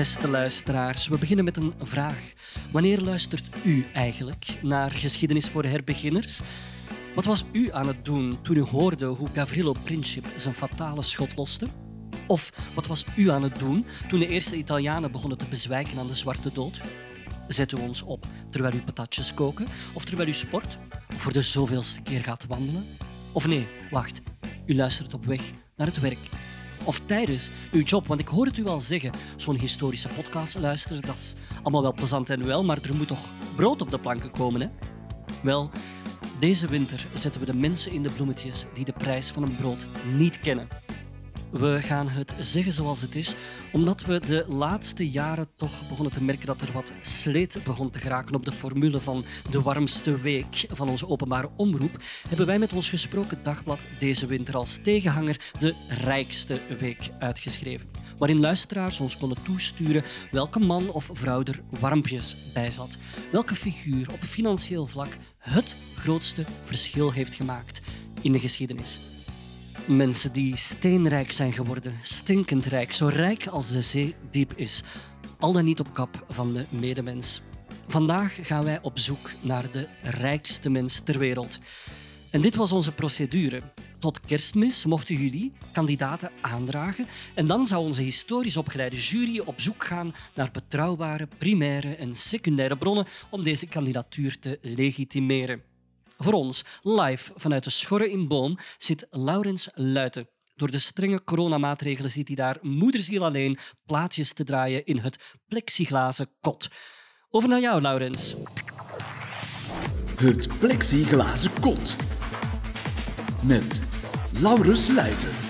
beste luisteraars. We beginnen met een vraag. Wanneer luistert u eigenlijk naar geschiedenis voor herbeginners? Wat was u aan het doen toen u hoorde hoe Gavrilo Princip zijn fatale schot loste? Of wat was u aan het doen toen de eerste Italianen begonnen te bezwijken aan de zwarte dood? Zet u ons op terwijl u patatjes koken? Of terwijl u sport? Of voor de zoveelste keer gaat wandelen? Of nee, wacht, u luistert op weg naar het werk of tijdens uw job. Want ik hoor het u al zeggen, zo'n historische podcast luisteren, dat is allemaal wel plezant en wel, maar er moet toch brood op de planken komen, hè? Wel, deze winter zetten we de mensen in de bloemetjes die de prijs van een brood niet kennen. We gaan het zeggen zoals het is, omdat we de laatste jaren toch begonnen te merken dat er wat sleet begon te geraken op de formule van de warmste week van onze openbare omroep, hebben wij met ons gesproken dagblad deze winter als tegenhanger de rijkste week uitgeschreven. Waarin luisteraars ons konden toesturen welke man of vrouw er warmpjes bij zat. Welke figuur op financieel vlak het grootste verschil heeft gemaakt in de geschiedenis. Mensen die steenrijk zijn geworden, stinkend rijk, zo rijk als de zee diep is. Al dan niet op kap van de medemens. Vandaag gaan wij op zoek naar de rijkste mens ter wereld. En dit was onze procedure. Tot kerstmis mochten jullie kandidaten aandragen en dan zou onze historisch opgeleide jury op zoek gaan naar betrouwbare primaire en secundaire bronnen om deze kandidatuur te legitimeren. Voor ons, live vanuit de Schorre in Boom, zit Laurens Luiten. Door de strenge coronamaatregelen ziet hij daar moederziel alleen plaatjes te draaien in het plexiglazen kot. Over naar jou, Laurens. Het plexiglazen kot. Met Laurens Luiten.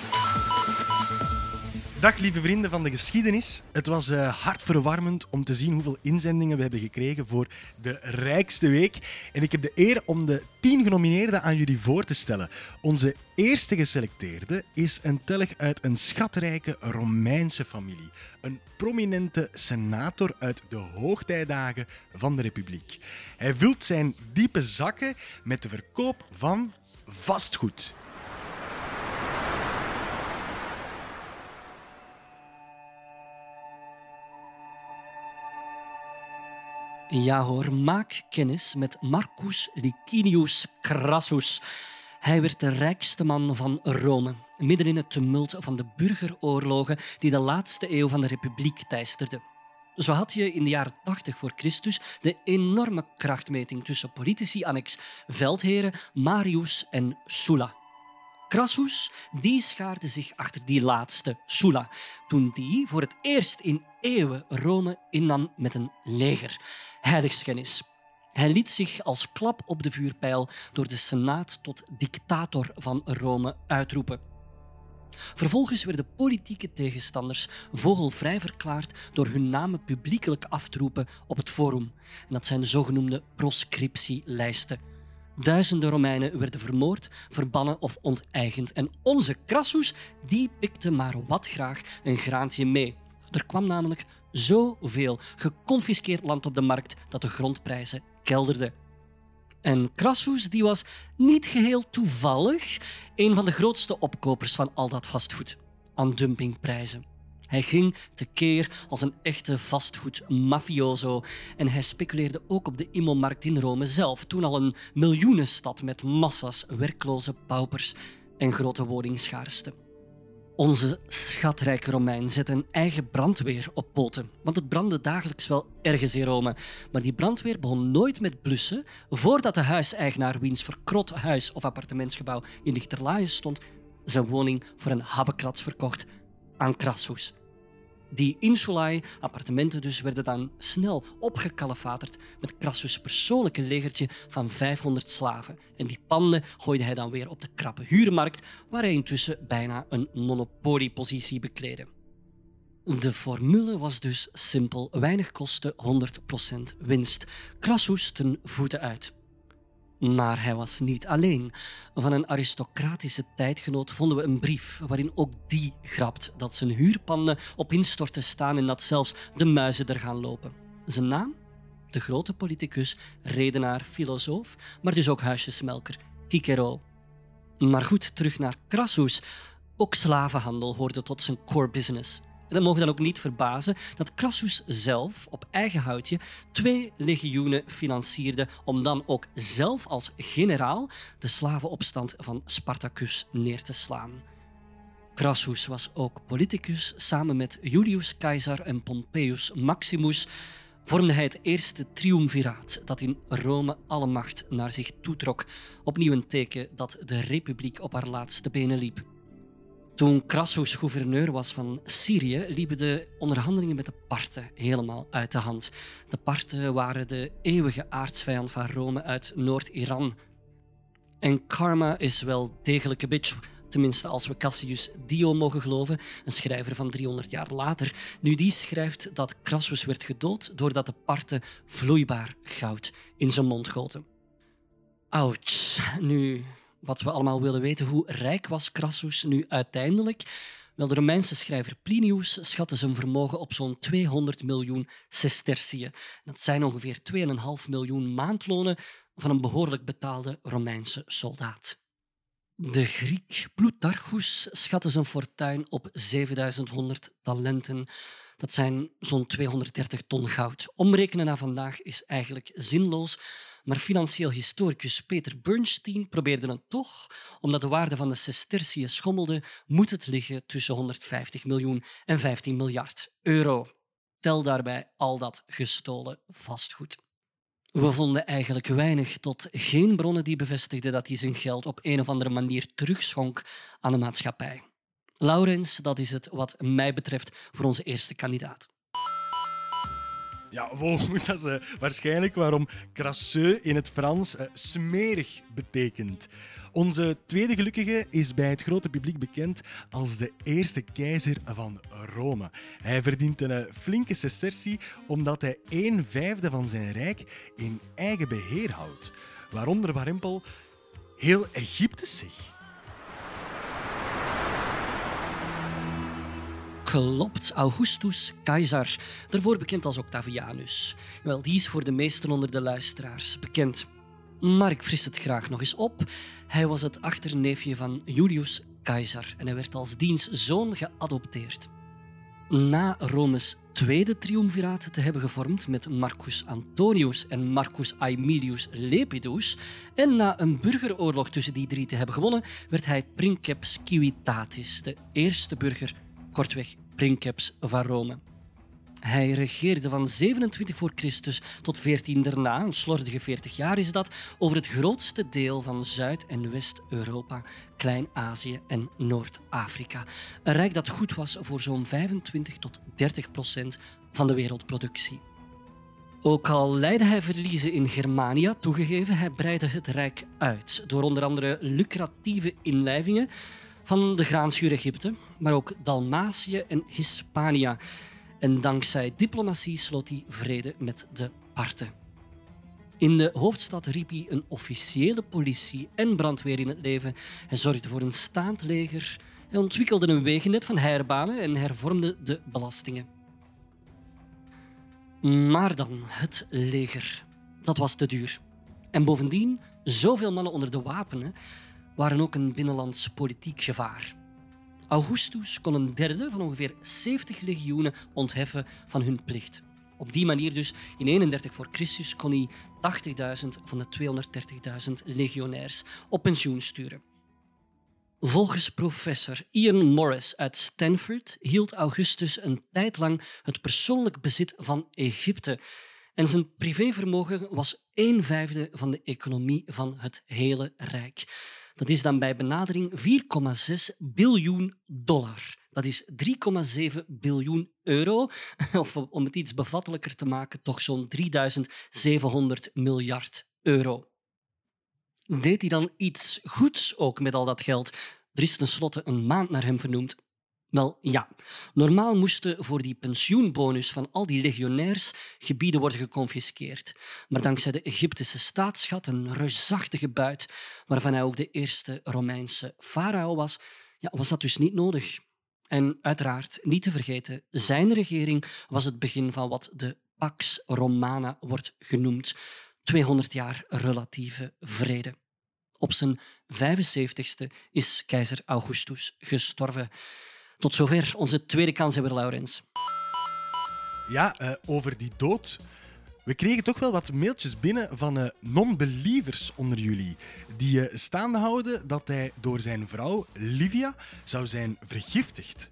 Dag lieve vrienden van de geschiedenis. Het was uh, hartverwarmend om te zien hoeveel inzendingen we hebben gekregen voor de rijkste week. En ik heb de eer om de tien genomineerden aan jullie voor te stellen. Onze eerste geselecteerde is een telg uit een schatrijke Romeinse familie. Een prominente senator uit de hoogtijdagen van de Republiek. Hij vult zijn diepe zakken met de verkoop van vastgoed. Ja hoor, maak kennis met Marcus Licinius Crassus. Hij werd de rijkste man van Rome, midden in het tumult van de burgeroorlogen die de laatste eeuw van de republiek teisterden. Zo had je in de jaren 80 voor Christus de enorme krachtmeting tussen politici annex veldheren Marius en Sulla. Crassus die schaarde zich achter die laatste, Sulla, toen die voor het eerst in eeuwen Rome innam met een leger. Heiligschennis. Hij liet zich als klap op de vuurpijl door de Senaat tot dictator van Rome uitroepen. Vervolgens werden politieke tegenstanders vogelvrij verklaard door hun namen publiekelijk af te roepen op het forum. En dat zijn de zogenoemde proscriptielijsten. Duizenden Romeinen werden vermoord, verbannen of onteigend. En onze Crassus, die pikte maar wat graag een graantje mee. Er kwam namelijk zoveel geconfiskeerd land op de markt dat de grondprijzen kelderden. En Crassus die was niet geheel toevallig een van de grootste opkopers van al dat vastgoed aan dumpingprijzen. Hij ging tekeer als een echte vastgoedmafioso en hij speculeerde ook op de immomarkt in Rome zelf, toen al een miljoenenstad met massa's werkloze paupers en grote woningschaarste. Onze schatrijke Romein zette een eigen brandweer op poten, want het brandde dagelijks wel ergens in Rome. Maar die brandweer begon nooit met blussen voordat de huiseigenaar, wiens verkrot huis of appartementsgebouw in Lichterlaaien stond, zijn woning voor een habbekrats verkocht aan Crassus. Die insulae, appartementen dus, werden dan snel opgekalefaterd met Crassus' persoonlijke legertje van 500 slaven. En die panden gooide hij dan weer op de krappe huurmarkt, waar hij intussen bijna een monopoliepositie bekleedde. De formule was dus simpel. Weinig kosten, 100% winst. Crassus ten voeten uit. Maar hij was niet alleen. Van een aristocratische tijdgenoot vonden we een brief waarin ook die grapt dat zijn huurpanden op instorten staan en dat zelfs de muizen er gaan lopen. Zijn naam? De grote politicus, redenaar, filosoof, maar dus ook huisjesmelker, Cicero. Maar goed, terug naar Crassus. Ook slavenhandel hoorde tot zijn core business. En dat mogen dan ook niet verbazen dat Crassus zelf op eigen houtje twee legioenen financierde om dan ook zelf als generaal de slavenopstand van Spartacus neer te slaan. Crassus was ook politicus. Samen met Julius Caesar en Pompeius Maximus vormde hij het eerste triumviraat dat in Rome alle macht naar zich toetrok. Opnieuw een teken dat de republiek op haar laatste benen liep. Toen Crassus gouverneur was van Syrië, liepen de onderhandelingen met de Parten helemaal uit de hand. De Parten waren de eeuwige aardsvijand van Rome uit Noord-Iran. En karma is wel degelijk een bitch, tenminste als we Cassius Dio mogen geloven, een schrijver van 300 jaar later. Nu, die schrijft dat Crassus werd gedood doordat de Parten vloeibaar goud in zijn mond goten. Ouch. Nu, wat we allemaal willen weten, hoe rijk was Crassus nu uiteindelijk? Wel, de Romeinse schrijver Plinius schatte zijn vermogen op zo'n 200 miljoen sestertiën. Dat zijn ongeveer 2,5 miljoen maandlonen van een behoorlijk betaalde Romeinse soldaat. De Griek Plutarchus schatte zijn fortuin op 7100 talenten. Dat zijn zo'n 230 ton goud. Omrekenen naar vandaag is eigenlijk zinloos, maar financieel historicus Peter Bernstein probeerde het toch. Omdat de waarde van de sestertiën schommelde, moet het liggen tussen 150 miljoen en 15 miljard euro. Tel daarbij al dat gestolen vastgoed. We vonden eigenlijk weinig tot geen bronnen die bevestigden dat hij zijn geld op een of andere manier terugschonk aan de maatschappij. Laurens, dat is het wat mij betreft voor onze eerste kandidaat. Ja, wow, dat is waarschijnlijk waarom crasseux in het Frans eh, smerig betekent. Onze tweede gelukkige is bij het grote publiek bekend als de eerste keizer van Rome. Hij verdient een eh, flinke sestertie omdat hij een vijfde van zijn rijk in eigen beheer houdt. Waaronder Warempel heel Egypte zich. Klopt, Augustus Caesar, daarvoor bekend als Octavianus. Wel, die is voor de meesten onder de luisteraars bekend. Maar ik fris het graag nog eens op. Hij was het achterneefje van Julius Caesar en hij werd als diens zoon geadopteerd. Na Romes tweede triumviraat te hebben gevormd met Marcus Antonius en Marcus Aemilius Lepidus en na een burgeroorlog tussen die drie te hebben gewonnen, werd hij princeps civitatis, de eerste burger, kortweg princeps van Rome. Hij regeerde van 27 voor Christus tot 14 daarna, een slordige 40 jaar is dat, over het grootste deel van Zuid- en West-Europa, Klein-Azië en Noord-Afrika. Een rijk dat goed was voor zo'n 25 tot 30 procent van de wereldproductie. Ook al leidde hij verliezen in Germania, toegegeven, hij breidde het rijk uit door onder andere lucratieve inlijvingen van de graanschuur Egypte, maar ook Dalmatië en Hispania. En dankzij diplomatie sloot hij vrede met de Parten. In de hoofdstad riep hij een officiële politie en brandweer in het leven. Hij zorgde voor een staand leger. Hij ontwikkelde een wegennet van heirbanen en hervormde de belastingen. Maar dan het leger. Dat was te duur. En bovendien, zoveel mannen onder de wapenen waren ook een binnenlands politiek gevaar. Augustus kon een derde van ongeveer 70 legioenen ontheffen van hun plicht. Op die manier dus, in 31 voor Christus, kon hij 80.000 van de 230.000 legionairs op pensioen sturen. Volgens professor Ian Morris uit Stanford hield Augustus een tijd lang het persoonlijk bezit van Egypte. En zijn privévermogen was een vijfde van de economie van het hele Rijk. Dat is dan bij benadering 4,6 biljoen dollar. Dat is 3,7 biljoen euro. Of om het iets bevattelijker te maken, toch zo'n 3700 miljard euro. Deed hij dan iets goeds ook met al dat geld? Er is tenslotte een maand naar hem vernoemd. Wel ja, normaal moesten voor die pensioenbonus van al die legionairs gebieden worden geconfiskeerd. Maar dankzij de Egyptische staatsschat, een reusachtige buit, waarvan hij ook de eerste Romeinse farao was, ja, was dat dus niet nodig. En uiteraard, niet te vergeten, zijn regering was het begin van wat de Pax Romana wordt genoemd. 200 jaar relatieve vrede. Op zijn 75ste is keizer Augustus gestorven. Tot zover onze tweede kans hebben, Laurens. Ja, eh, over die dood. We kregen toch wel wat mailtjes binnen van eh, non-believers onder jullie. Die eh, staande houden dat hij door zijn vrouw Livia zou zijn vergiftigd.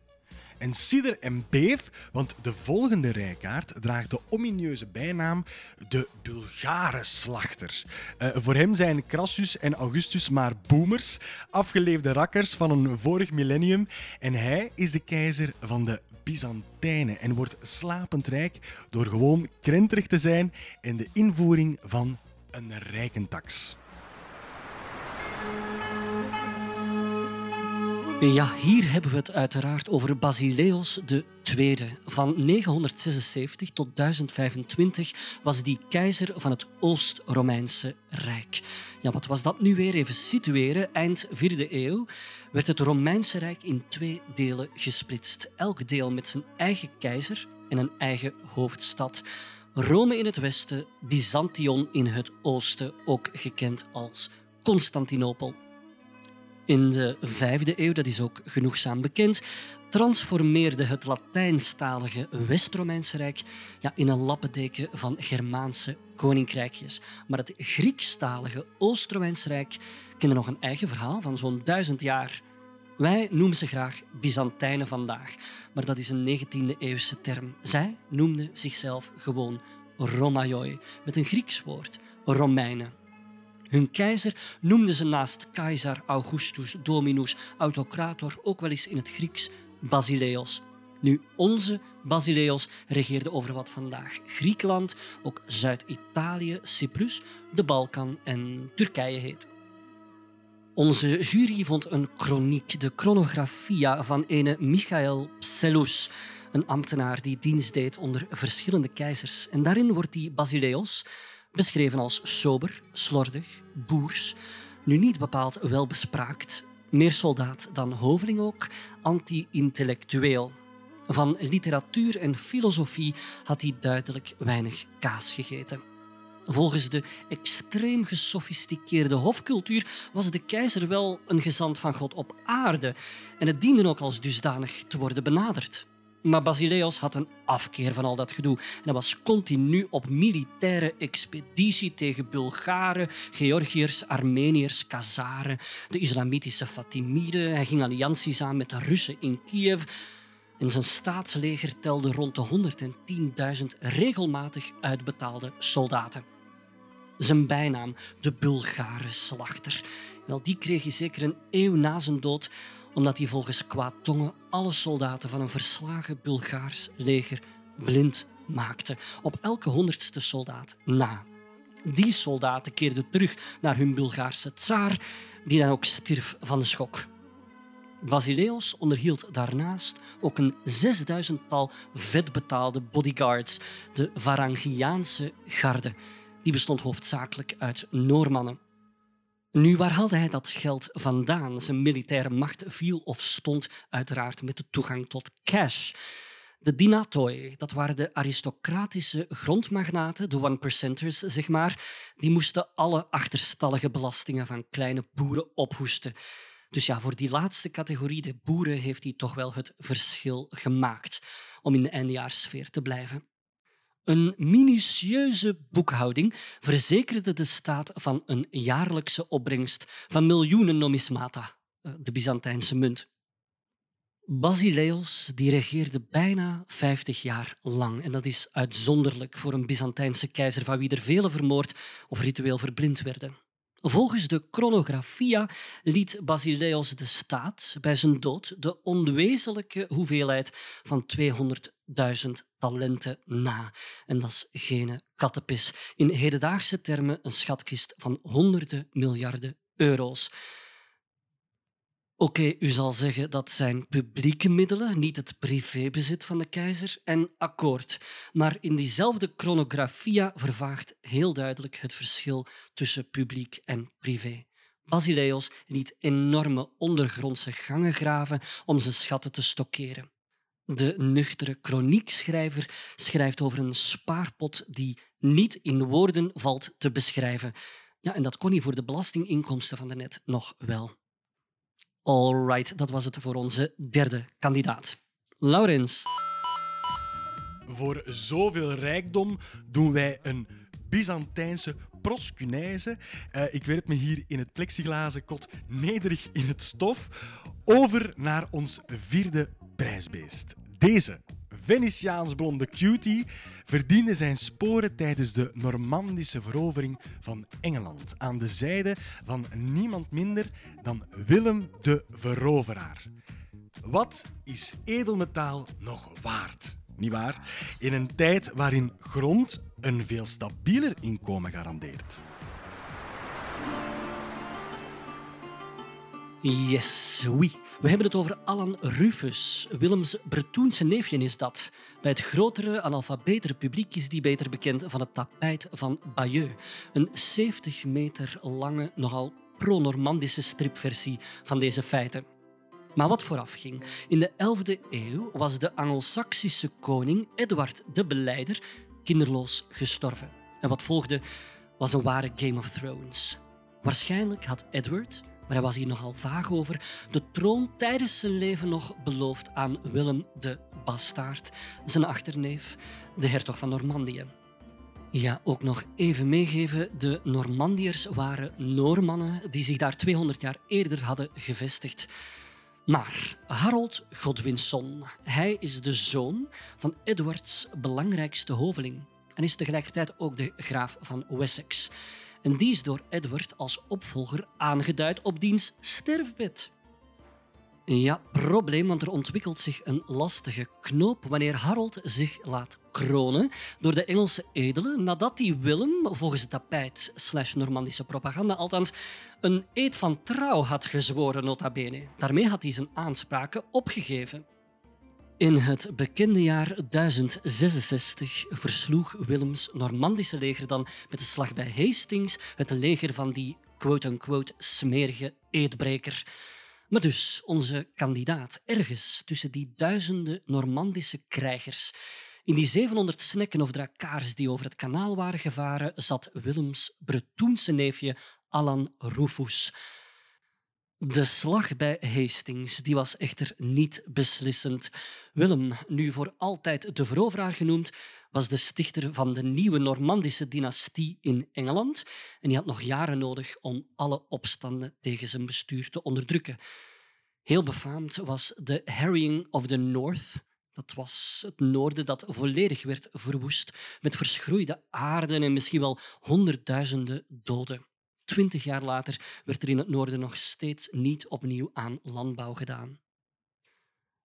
En sidder en beef, want de volgende rijkaart draagt de omineuze bijnaam de Bulgarenslachter. Uh, voor hem zijn Crassus en Augustus maar boomers, afgeleefde rakkers van een vorig millennium. En hij is de keizer van de Byzantijnen en wordt slapend rijk door gewoon krenterig te zijn en de invoering van een rijkentax. Ja, hier hebben we het uiteraard over Basileus II. Van 976 tot 1025 was die keizer van het Oost-Romeinse Rijk. Ja, wat was dat nu weer? Even situeren. Eind 4e eeuw werd het Romeinse Rijk in twee delen gesplitst. Elk deel met zijn eigen keizer en een eigen hoofdstad. Rome in het westen, Byzantion in het oosten, ook gekend als Constantinopel. In de vijfde eeuw, dat is ook genoegzaam bekend, transformeerde het Latijnstalige West-Romeinse Rijk ja, in een lappendeken van Germaanse koninkrijkjes. Maar het Griekstalige Oost-Romeinse Rijk kende nog een eigen verhaal van zo'n duizend jaar. Wij noemen ze graag Byzantijnen vandaag, maar dat is een 19e-eeuwse term. Zij noemden zichzelf gewoon Romaioi, met een Grieks woord, Romeinen. Hun keizer noemden ze naast keizer Augustus, Dominus, Autocrator ook wel eens in het Grieks Basileos. Nu, onze Basileos regeerde over wat vandaag Griekenland, ook Zuid-Italië, Cyprus, de Balkan en Turkije heet. Onze jury vond een chroniek, de chronographia van ene Michael Psellus, een ambtenaar die dienst deed onder verschillende keizers. En daarin wordt die Basileos beschreven als sober, slordig, boers, nu niet bepaald welbespraakt, meer soldaat dan hoveling ook, anti-intellectueel. Van literatuur en filosofie had hij duidelijk weinig kaas gegeten. Volgens de extreem gesofisticeerde hofcultuur was de keizer wel een gezant van God op aarde en het diende ook als dusdanig te worden benaderd. Maar Basileus had een afkeer van al dat gedoe. En hij was continu op militaire expeditie tegen Bulgaren, Georgiërs, Armeniërs, Kazaren, de islamitische Fatimiden. Hij ging allianties aan met de Russen in Kiev. En zijn staatsleger telde rond de 110.000 regelmatig uitbetaalde soldaten. Zijn bijnaam, de Bulgare slachter, wel, die kreeg hij zeker een eeuw na zijn dood omdat hij volgens kwaadtongen alle soldaten van een verslagen Bulgaars leger blind maakte, op elke honderdste soldaat na. Die soldaten keerden terug naar hun Bulgaarse tsaar, die dan ook stierf van de schok. Basileus onderhield daarnaast ook een zesduizendtal vetbetaalde bodyguards, de Varangiaanse garde. Die bestond hoofdzakelijk uit Noormannen. Nu, waar haalde hij dat geld vandaan? Zijn militaire macht viel of stond uiteraard met de toegang tot cash. De dinatoi, dat waren de aristocratische grondmagnaten, de one-percenters, zeg maar, die moesten alle achterstallige belastingen van kleine boeren ophoesten. Dus ja, voor die laatste categorie, de boeren, heeft hij toch wel het verschil gemaakt om in de eindejaarssfeer te blijven. Een minutieuze boekhouding verzekerde de staat van een jaarlijkse opbrengst van miljoenen nomismata, eh, de Byzantijnse munt. Basileus die regeerde bijna 50 jaar lang. En dat is uitzonderlijk voor een Byzantijnse keizer van wie er vele vermoord of ritueel verblind werden. Volgens de chronographia liet Basileus de staat bij zijn dood de onwezenlijke hoeveelheid van 200.000 talenten na. En dat is geen kattenpis. In hedendaagse termen een schatkist van honderden miljarden euro's. Oké, u zal zeggen dat zijn publieke middelen, niet het privébezit van de keizer, en akkoord. Maar in diezelfde chronographia vervaagt heel duidelijk het verschil tussen publiek en privé. Basileus liet enorme ondergrondse gangen graven om zijn schatten te stockeren. De nuchtere chroniekschrijver schrijft over een spaarpot die niet in woorden valt te beschrijven. Ja, en dat kon hij voor de belastinginkomsten van de net nog wel. Alright, dat was het voor onze derde kandidaat. Laurens. Voor zoveel rijkdom doen wij een Byzantijnse proskunijze. Uh, ik werp me hier in het plexiglazen kot nederig in het stof. Over naar ons vierde prijsbeest. Deze Venetiaans blonde cutie verdiende zijn sporen tijdens de Normandische verovering van Engeland aan de zijde van niemand minder dan Willem de Veroveraar. Wat is edelmetaal nog waard? Niet waar? In een tijd waarin grond een veel stabieler inkomen garandeert. Yes, oui. We hebben het over Alan Rufus. Willems Bretoense neefje is dat. Bij het grotere, analfabetere publiek is die beter bekend van het tapijt van Bayeux. Een 70 meter lange, nogal pro-Normandische stripversie van deze feiten. Maar wat vooraf ging. In de 11e eeuw was de Angelsaksische koning Edward de Beleider kinderloos gestorven. En wat volgde was een ware Game of Thrones. Waarschijnlijk had Edward, maar hij was hier nogal vaag over, de troon tijdens zijn leven nog beloofd aan Willem de Bastaard, zijn achterneef, de hertog van Normandië. Ja, ook nog even meegeven. De Normandiërs waren Noormannen die zich daar 200 jaar eerder hadden gevestigd. Maar Harold Godwinson, hij is de zoon van Edwards belangrijkste hoveling en is tegelijkertijd ook de graaf van Wessex. En die is door Edward als opvolger aangeduid op diens sterfbed. Ja, probleem, want er ontwikkelt zich een lastige knoop wanneer Harold zich laat kronen door de Engelse edelen nadat hij Willem, volgens het tapijt slash Normandische propaganda althans, een eed van trouw had gezworen nota bene. Daarmee had hij zijn aanspraken opgegeven. In het bekende jaar 1066 versloeg Willems Normandische leger dan met de slag bij Hastings het leger van die quote-unquote smerige eedbreker. Maar dus, onze kandidaat, ergens tussen die duizenden Normandische krijgers, in die 700 snekken of drakaars die over het kanaal waren gevaren, zat Willems Bretoense neefje Alan Rufus. De slag bij Hastings die was echter niet beslissend. Willem, nu voor altijd de veroveraar genoemd, was de stichter van de nieuwe Normandische dynastie in Engeland en die had nog jaren nodig om alle opstanden tegen zijn bestuur te onderdrukken. Heel befaamd was de Harrying of the North. Dat was het noorden dat volledig werd verwoest met verschroeide aarde en misschien wel honderdduizenden doden. Twintig jaar later werd er in het noorden nog steeds niet opnieuw aan landbouw gedaan.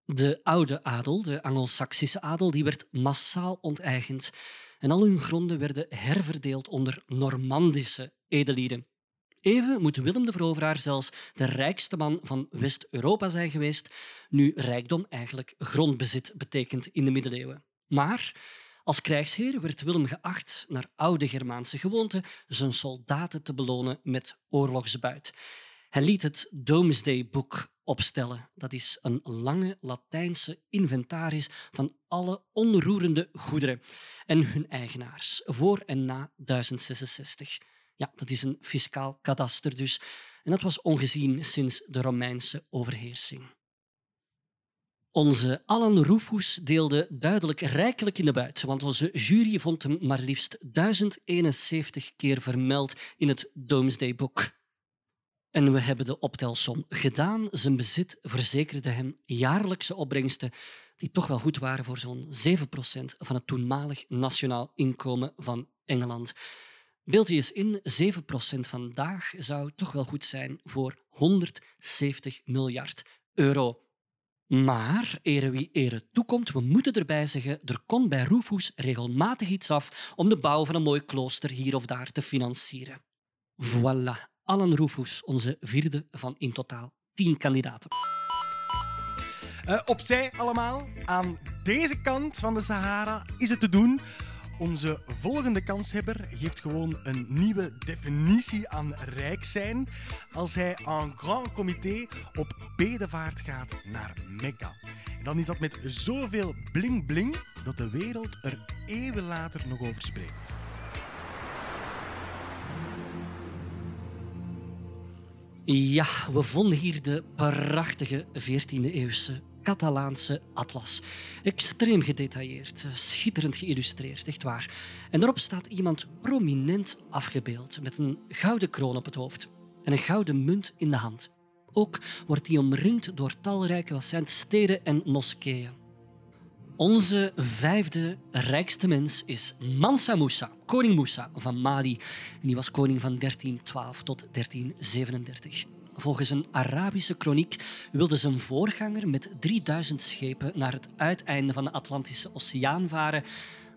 De oude adel, de Angelsaksische adel, die werd massaal onteigend en al hun gronden werden herverdeeld onder Normandische edelieden. Even moet Willem de Veroveraar zelfs de rijkste man van West-Europa zijn geweest, nu rijkdom eigenlijk grondbezit betekent in de middeleeuwen. Maar als krijgsheer werd Willem geacht, naar oude Germaanse gewoonte, zijn soldaten te belonen met oorlogsbuit. Hij liet het Domesday Book opstellen. Dat is een lange Latijnse inventaris van alle onroerende goederen en hun eigenaars voor en na 1066. Ja, dat is een fiscaal kadaster dus. En dat was ongezien sinds de Romeinse overheersing. Onze Alan Rufus deelde duidelijk rijkelijk in de buit, want onze jury vond hem maar liefst 1071 keer vermeld in het Domesday. En we hebben de optelsom gedaan. Zijn bezit verzekerde hem jaarlijkse opbrengsten die toch wel goed waren voor zo'n 7% van het toenmalig nationaal inkomen van Engeland. Beeld je eens in, 7% vandaag zou toch wel goed zijn voor 170 miljard euro. Maar, ere wie ere toekomt, we moeten erbij zeggen, er komt bij Rufus regelmatig iets af om de bouw van een mooi klooster hier of daar te financieren. Voilà, Alan Rufus, onze vierde van in totaal tien kandidaten. Uh, opzij allemaal, aan deze kant van de Sahara is het te doen onze volgende kanshebber geeft gewoon een nieuwe definitie aan rijk zijn als hij en grand comité op bedevaart gaat naar Mekka. En dan is dat met zoveel bling-bling dat de wereld er eeuwen later nog over spreekt. Ja, we vonden hier de prachtige 14e-eeuwse Catalaanse atlas. Extreem gedetailleerd, schitterend geïllustreerd, echt waar. En daarop staat iemand prominent afgebeeld met een gouden kroon op het hoofd en een gouden munt in de hand. Ook wordt hij omringd door talrijke wat steden en moskeeën. Onze vijfde rijkste mens is Mansa Musa, koning Musa van Mali. En die was koning van 1312 tot 1337. Volgens een Arabische kroniek wilde zijn voorganger met 3000 schepen naar het uiteinde van de Atlantische Oceaan varen,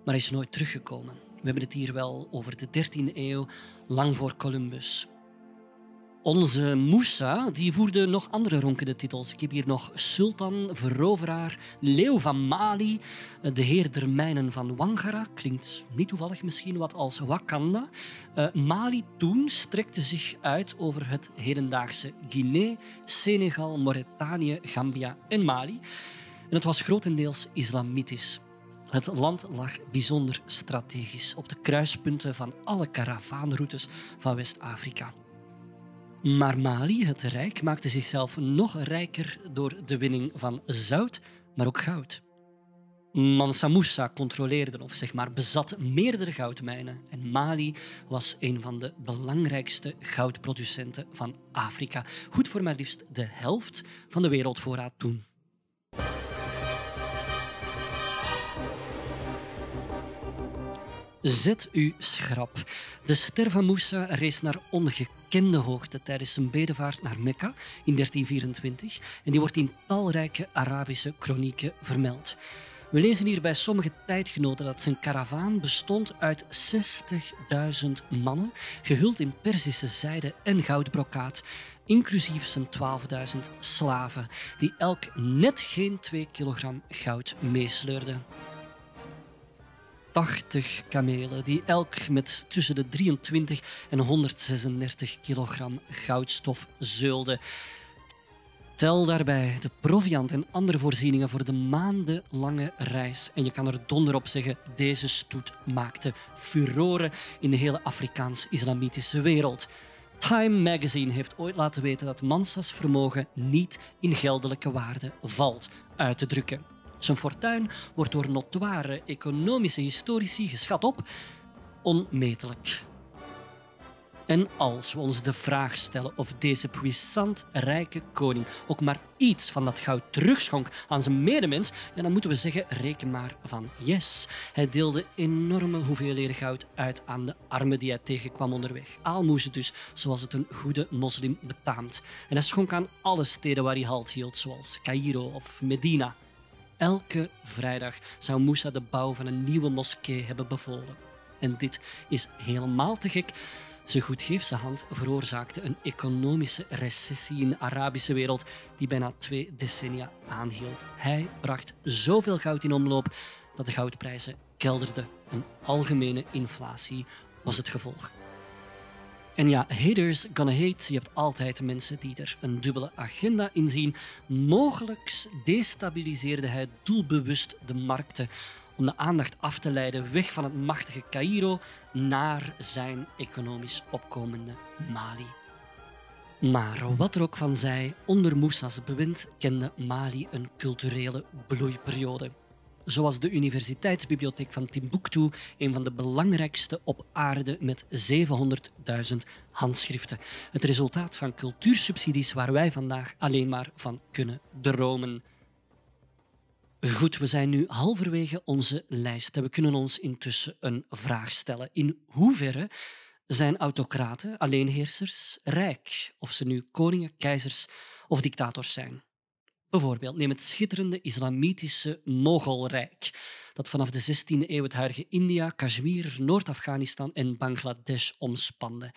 maar is nooit teruggekomen. We hebben het hier wel over de 13e eeuw, lang voor Columbus. Onze Moussa die voerde nog andere ronkende titels. Ik heb hier nog Sultan, Veroveraar, Leeuw van Mali, de Heer der Mijnen van Wangara. Klinkt niet toevallig misschien wat als Wakanda. Uh, Mali toen strekte zich uit over het hedendaagse Guinea, Senegal, Mauritanië, Gambia en Mali. En het was grotendeels islamitisch. Het land lag bijzonder strategisch op de kruispunten van alle karavaanroutes van West-Afrika. Maar Mali, het rijk, maakte zichzelf nog rijker door de winning van zout, maar ook goud. Mansa Musa controleerde of zeg maar bezat meerdere goudmijnen en Mali was een van de belangrijkste goudproducenten van Afrika. Goed voor maar liefst de helft van de wereldvoorraad toen. Zet u schrap. De ster van Musa rees naar ongekende hoogte tijdens zijn bedevaart naar Mekka in 1324 en die wordt in talrijke Arabische kronieken vermeld. We lezen hier bij sommige tijdgenoten dat zijn karavaan bestond uit 60.000 mannen, gehuld in Perzische zijde en goudbrokaat, inclusief zijn 12.000 slaven, die elk net geen 2 kilogram goud meesleurden. 80 kamelen, die elk met tussen de 23 en 136 kilogram goudstof zeulden. Tel daarbij de proviant en andere voorzieningen voor de maandenlange reis. En je kan er donder op zeggen, deze stoet maakte furoren in de hele Afrikaans-islamitische wereld. Time Magazine heeft ooit laten weten dat Mansa's vermogen niet in geldelijke waarde valt uit te drukken. Zijn fortuin wordt door notoire economische historici geschat op onmetelijk. En als we ons de vraag stellen of deze puissant rijke koning ook maar iets van dat goud terugschonk aan zijn medemens, dan moeten we zeggen, reken maar van yes. Hij deelde enorme hoeveelheden goud uit aan de armen die hij tegenkwam onderweg. Aalmoezen dus, zoals het een goede moslim betaamt. En hij schonk aan alle steden waar hij halt hield, zoals Cairo of Medina. Elke vrijdag zou Moussa de bouw van een nieuwe moskee hebben bevolen. En dit is helemaal te gek. Zijn goedgeefse hand veroorzaakte een economische recessie in de Arabische wereld die bijna twee decennia aanhield. Hij bracht zoveel goud in omloop dat de goudprijzen kelderden. Een algemene inflatie was het gevolg. En ja, haters gonna hate. Je hebt altijd mensen die er een dubbele agenda in zien. Mogelijk destabiliseerde hij doelbewust de markten om de aandacht af te leiden weg van het machtige Cairo naar zijn economisch opkomende Mali. Maar wat er ook van zij, onder Moussa's bewind kende Mali een culturele bloeiperiode zoals de Universiteitsbibliotheek van Timbuktu, een van de belangrijkste op aarde met 700.000 handschriften. Het resultaat van cultuursubsidies waar wij vandaag alleen maar van kunnen dromen. Goed, we zijn nu halverwege onze lijst en we kunnen ons intussen een vraag stellen. In hoeverre zijn autocraten, alleenheersers, rijk, of ze nu koningen, keizers of dictators zijn? Bijvoorbeeld, neem het schitterende islamitische Mogolrijk, dat vanaf de 16e eeuw het huidige India, Kashmir, Noord-Afghanistan en Bangladesh omspande.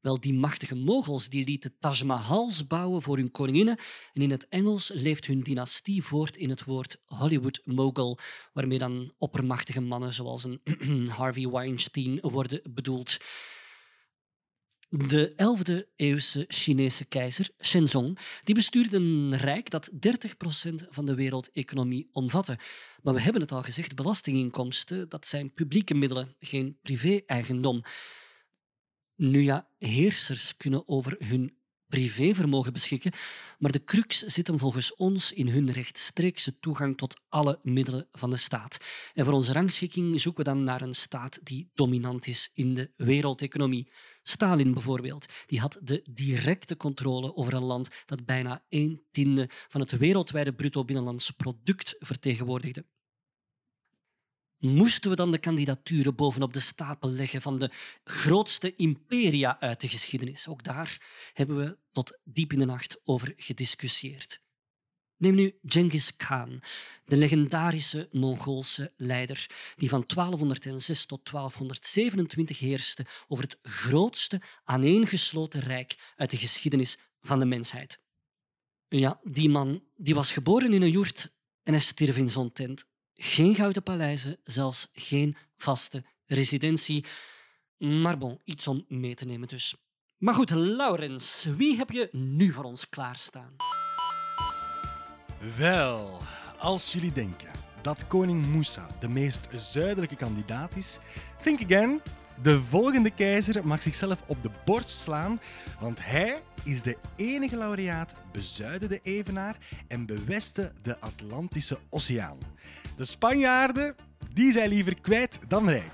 Wel, die machtige Mogols die lieten Taj Mahals bouwen voor hun koninginnen en in het Engels leeft hun dynastie voort in het woord Hollywood Mogul, waarmee dan oppermachtige mannen zoals een Harvey Weinstein worden bedoeld. De 11e eeuwse Chinese keizer Shenzong die bestuurde een rijk dat 30% van de wereldeconomie omvatte. Maar we hebben het al gezegd, belastinginkomsten dat zijn publieke middelen, geen privé-eigendom. Nu ja, heersers kunnen over hun privévermogen beschikken, maar de crux zit hem volgens ons in hun rechtstreekse toegang tot alle middelen van de staat. En voor onze rangschikking zoeken we dan naar een staat die dominant is in de wereldeconomie. Stalin bijvoorbeeld, die had de directe controle over een land dat bijna een tiende van het wereldwijde bruto binnenlands product vertegenwoordigde. Moesten we dan de kandidaturen bovenop de stapel leggen van de grootste imperia uit de geschiedenis? Ook daar hebben we tot diep in de nacht over gediscussieerd. Neem nu Genghis Khan, de legendarische Mongoolse leider die van 1206 tot 1227 heerste over het grootste aaneengesloten rijk uit de geschiedenis van de mensheid. Ja, die man die was geboren in een joert en hij stierf in zo'n tent. Geen gouden paleizen, zelfs geen vaste residentie. Maar bon, iets om mee te nemen dus. Maar goed, Laurens, wie heb je nu voor ons klaarstaan? Wel, als jullie denken dat koning Moussa de meest zuidelijke kandidaat is, think again. De volgende keizer mag zichzelf op de borst slaan, want hij is de enige laureaat bezuiden de Evenaar en bewesten de Atlantische Oceaan. De Spanjaarden, die zijn liever kwijt dan rijk.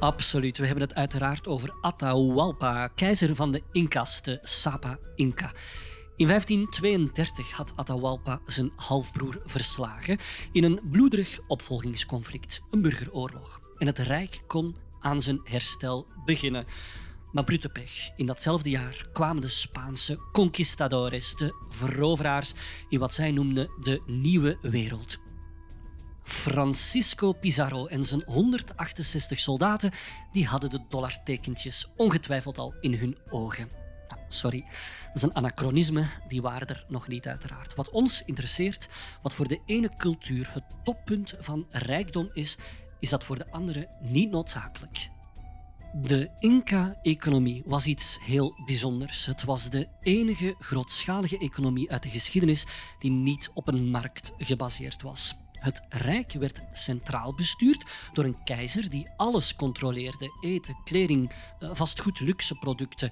Absoluut. We hebben het uiteraard over Atahualpa, keizer van de Incas, de Sapa Inca. In 1532 had Atahualpa zijn halfbroer verslagen in een bloederig opvolgingsconflict, een burgeroorlog. En het rijk kon aan zijn herstel beginnen. Maar brute pech. In datzelfde jaar kwamen de Spaanse conquistadores, de veroveraars, in wat zij noemden de Nieuwe Wereld. Francisco Pizarro en zijn 168 soldaten die hadden de dollartekentjes ongetwijfeld al in hun ogen. Sorry, dat is een anachronisme, die waren er nog niet uiteraard. Wat ons interesseert, wat voor de ene cultuur het toppunt van rijkdom is, is dat voor de andere niet noodzakelijk. De Inca-economie was iets heel bijzonders. Het was de enige grootschalige economie uit de geschiedenis die niet op een markt gebaseerd was. Het rijk werd centraal bestuurd door een keizer die alles controleerde: eten, kleding, eh, vastgoed, luxe producten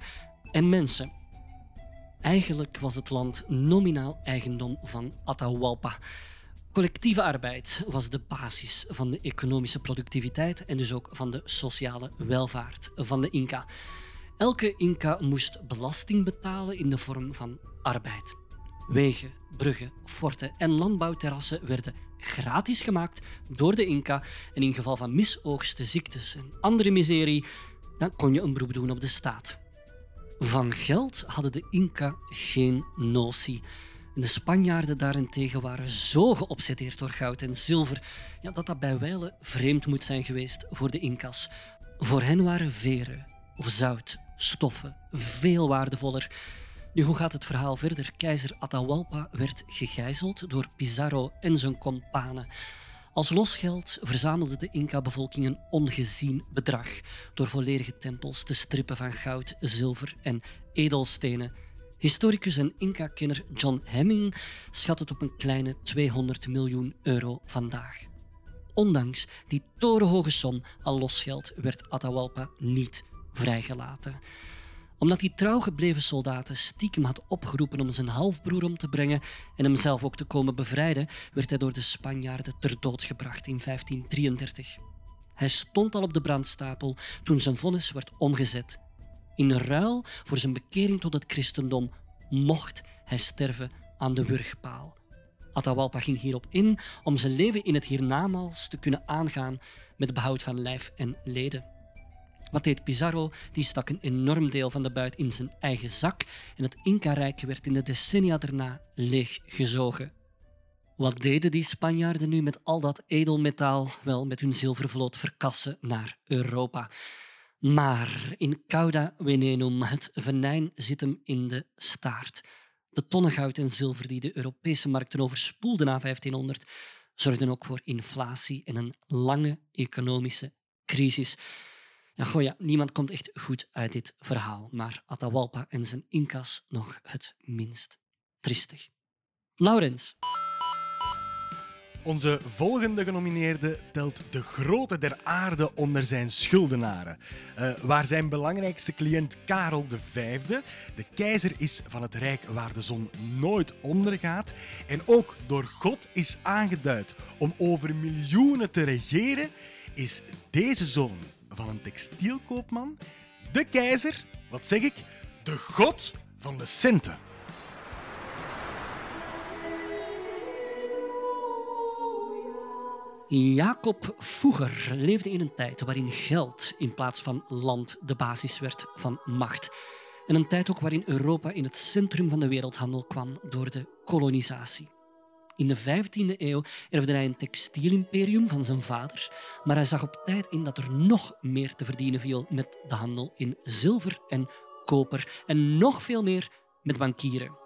en mensen. Eigenlijk was het land nominaal eigendom van Atahualpa. Collectieve arbeid was de basis van de economische productiviteit en dus ook van de sociale welvaart van de Inca. Elke Inca moest belasting betalen in de vorm van arbeid. Wegen, bruggen, forten en landbouwterrassen werden gratis gemaakt door de Inca en in geval van misoogsten, ziektes en andere miserie, dan kon je een beroep doen op de staat. Van geld hadden de Inca geen notie. De Spanjaarden daarentegen waren zo geobsedeerd door goud en zilver ja, dat dat bij wijle vreemd moet zijn geweest voor de Incas. Voor hen waren veren of zout, stoffen veel waardevoller. Nu, hoe gaat het verhaal verder? Keizer Atahualpa werd gegijzeld door Pizarro en zijn kompanen. Als losgeld verzamelde de Inca-bevolking een ongezien bedrag door volledige tempels te strippen van goud, zilver en edelstenen. Historicus en Inca-kenner John Hemming schat het op een kleine 200 miljoen euro vandaag. Ondanks die torenhoge som aan losgeld werd Atahualpa niet vrijgelaten omdat die trouw gebleven soldaten stiekem had opgeroepen om zijn halfbroer om te brengen en hem zelf ook te komen bevrijden, werd hij door de Spanjaarden ter dood gebracht in 1533. Hij stond al op de brandstapel toen zijn vonnis werd omgezet. In ruil voor zijn bekering tot het christendom mocht hij sterven aan de wurgpaal. Atahualpa ging hierop in om zijn leven in het hiernamaals te kunnen aangaan met behoud van lijf en leden. Wat deed Pizarro? Die stak een enorm deel van de buit in zijn eigen zak en het Inca-rijk werd in de decennia daarna leeggezogen. Wat deden die Spanjaarden nu met al dat edelmetaal? Wel, met hun zilvervloot verkassen naar Europa. Maar in Cauda Venenum, het venijn zit hem in de staart. De tonnen goud en zilver die de Europese markten overspoelden na 1500 zorgden ook voor inflatie en een lange economische crisis. Ja, ja, niemand komt echt goed uit dit verhaal, maar Atahualpa en zijn Incas nog het minst. Tristig. Laurens. Onze volgende genomineerde telt de grote der aarde onder zijn schuldenaren. Uh, waar zijn belangrijkste cliënt Karel V, de keizer is van het rijk waar de zon nooit ondergaat en ook door God is aangeduid om over miljoenen te regeren, is deze zoon van een textielkoopman de keizer, wat zeg ik, de god van de centen. Jacob Voeger leefde in een tijd waarin geld in plaats van land de basis werd van macht. En een tijd ook waarin Europa in het centrum van de wereldhandel kwam door de kolonisatie. In de 15e eeuw erfde hij een textielimperium van zijn vader, maar hij zag op tijd in dat er nog meer te verdienen viel met de handel in zilver en koper en nog veel meer met bankieren.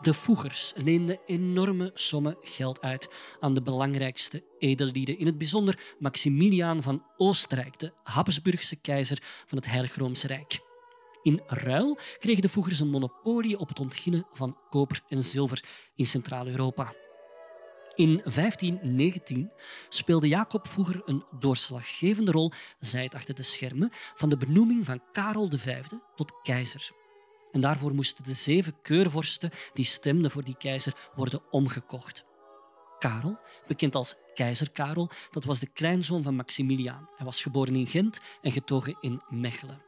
De voegers leenden enorme sommen geld uit aan de belangrijkste edellieden, in het bijzonder Maximiliaan van Oostenrijk, de Habsburgse keizer van het Heilig Roomse Rijk. In ruil kregen de voegers een monopolie op het ontginnen van koper en zilver in Centraal-Europa. In 1519 speelde Jacob Voeger een doorslaggevende rol, zij het achter de schermen, van de benoeming van Karel V tot keizer. En daarvoor moesten de zeven keurvorsten die stemden voor die keizer worden omgekocht. Karel, bekend als keizer Karel, dat was de kleinzoon van Maximiliaan. Hij was geboren in Gent en getogen in Mechelen.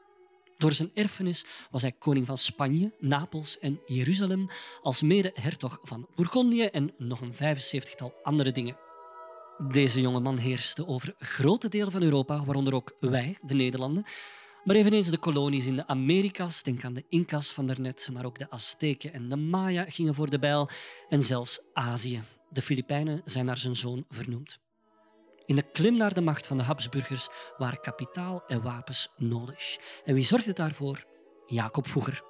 Door zijn erfenis was hij koning van Spanje, Napels en Jeruzalem, als mede hertog van Bourgondië en nog een 75-tal andere dingen. Deze jonge man heerste over grote delen van Europa, waaronder ook wij, de Nederlanden, maar eveneens de kolonies in de Amerika's, denk aan de Incas van daarnet, maar ook de Azteken en de Maya gingen voor de bijl en zelfs Azië. De Filipijnen zijn naar zijn zoon vernoemd. In de klim naar de macht van de Habsburgers waren kapitaal en wapens nodig. En wie zorgde daarvoor? Jacob Voeger.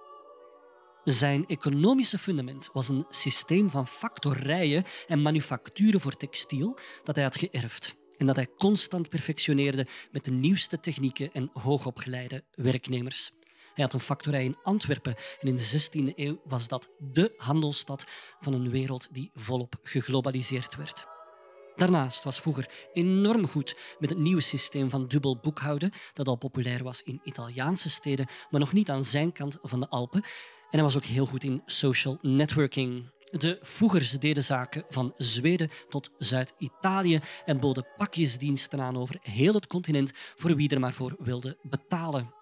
Zijn economische fundament was een systeem van factorijen en manufacturen voor textiel dat hij had geërfd en dat hij constant perfectioneerde met de nieuwste technieken en hoogopgeleide werknemers. Hij had een factorij in Antwerpen en in de 16e eeuw was dat de handelsstad van een wereld die volop geglobaliseerd werd. Daarnaast was vroeger enorm goed met het nieuwe systeem van dubbel boekhouden, dat al populair was in Italiaanse steden, maar nog niet aan zijn kant van de Alpen. En hij was ook heel goed in social networking. De voegers deden zaken van Zweden tot Zuid-Italië en boden pakjesdiensten aan over heel het continent voor wie er maar voor wilde betalen.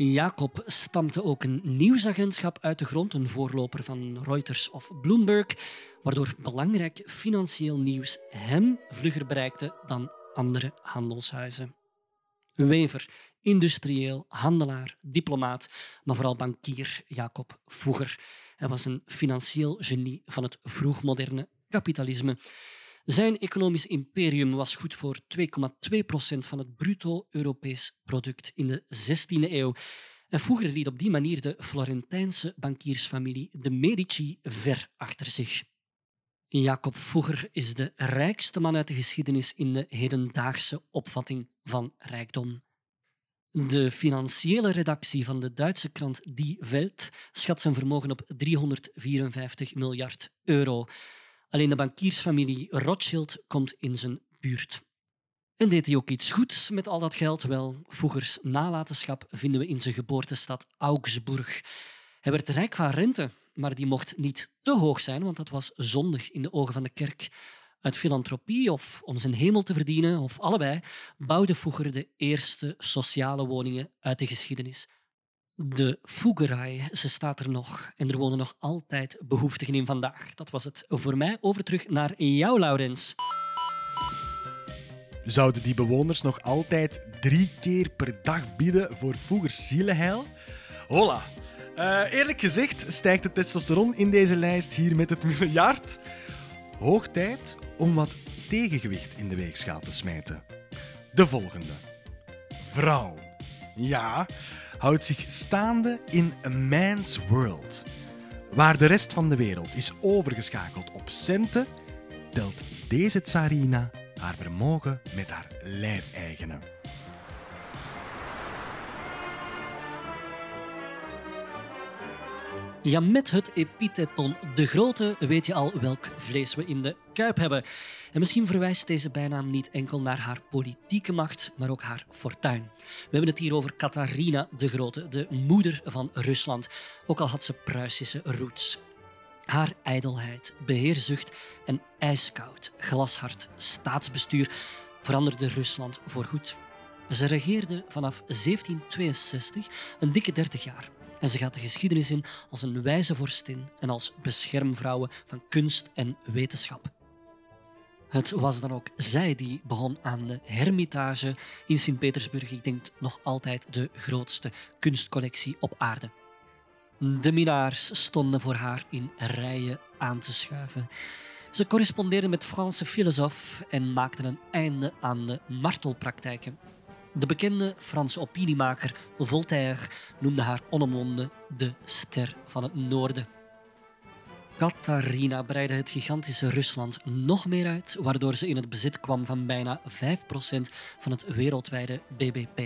Jacob stampte ook een nieuwsagentschap uit de grond, een voorloper van Reuters of Bloomberg, waardoor belangrijk financieel nieuws hem vlugger bereikte dan andere handelshuizen. Wever, industrieel, handelaar, diplomaat, maar vooral bankier Jacob Voeger. Hij was een financieel genie van het vroegmoderne kapitalisme. Zijn economisch imperium was goed voor 2,2 procent van het bruto Europees product in de 16e eeuw. En Voeger liet op die manier de Florentijnse bankiersfamilie de Medici ver achter zich. Jacob Voeger is de rijkste man uit de geschiedenis in de hedendaagse opvatting van rijkdom. De financiële redactie van de Duitse krant Die Welt schat zijn vermogen op 354 miljard euro. Alleen de bankiersfamilie Rothschild komt in zijn buurt. En deed hij ook iets goeds met al dat geld? Wel, Voegers nalatenschap vinden we in zijn geboortestad Augsburg. Hij werd rijk van rente, maar die mocht niet te hoog zijn, want dat was zondig in de ogen van de kerk. Uit filantropie of om zijn hemel te verdienen, of allebei, bouwde Voeger de eerste sociale woningen uit de geschiedenis. De Fougerij, ze staat er nog en er wonen nog altijd behoeftigen in vandaag. Dat was het voor mij. Over terug naar jou, Laurens. Zouden die bewoners nog altijd drie keer per dag bieden voor Voegers zielenheil? Hola. Uh, eerlijk gezegd stijgt de testosteron in deze lijst hier met het miljard. Hoog tijd om wat tegengewicht in de weegschaal te smijten. De volgende. Vrouw. Ja, houdt zich staande in a man's world. Waar de rest van de wereld is overgeschakeld op centen, telt deze tsarina haar vermogen met haar lijfeigenen. Ja, met het epiteton De Grote weet je al welk vlees we in de kuip hebben. En misschien verwijst deze bijnaam niet enkel naar haar politieke macht, maar ook haar fortuin. We hebben het hier over Catharina de Grote, de moeder van Rusland, ook al had ze Pruisische roots. Haar ijdelheid, beheerzucht en ijskoud, glashard staatsbestuur veranderde Rusland voorgoed. Ze regeerde vanaf 1762 een dikke 30 jaar. En ze gaat de geschiedenis in als een wijze vorstin en als beschermvrouwe van kunst en wetenschap. Het was dan ook zij die begon aan de Hermitage in Sint-Petersburg. Ik denk nog altijd de grootste kunstcollectie op aarde. De minnaars stonden voor haar in rijen aan te schuiven. Ze correspondeerden met Franse filosofen en maakten een einde aan de martelpraktijken. De bekende Franse opiniemaker Voltaire noemde haar onomwonden de ster van het noorden. Catharina breidde het gigantische Rusland nog meer uit, waardoor ze in het bezit kwam van bijna 5% van het wereldwijde BBP.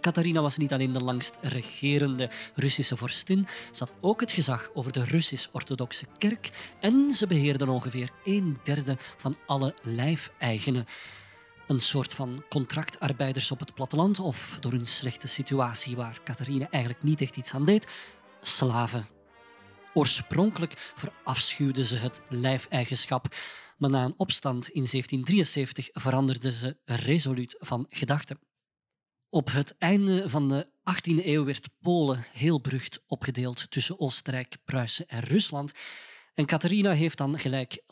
Catharina was niet alleen de langst regerende Russische vorstin, ze had ook het gezag over de Russisch-orthodoxe kerk en ze beheerde ongeveer een derde van alle lijfeigenen een soort van contractarbeiders op het platteland of door een slechte situatie waar Catharina eigenlijk niet echt iets aan deed, slaven. Oorspronkelijk verafschuwden ze het lijfeigenschap, maar na een opstand in 1773 veranderden ze resoluut van gedachten. Op het einde van de 18e eeuw werd Polen heel berucht opgedeeld tussen Oostenrijk, Pruisen en Rusland. En Catharina heeft dan gelijk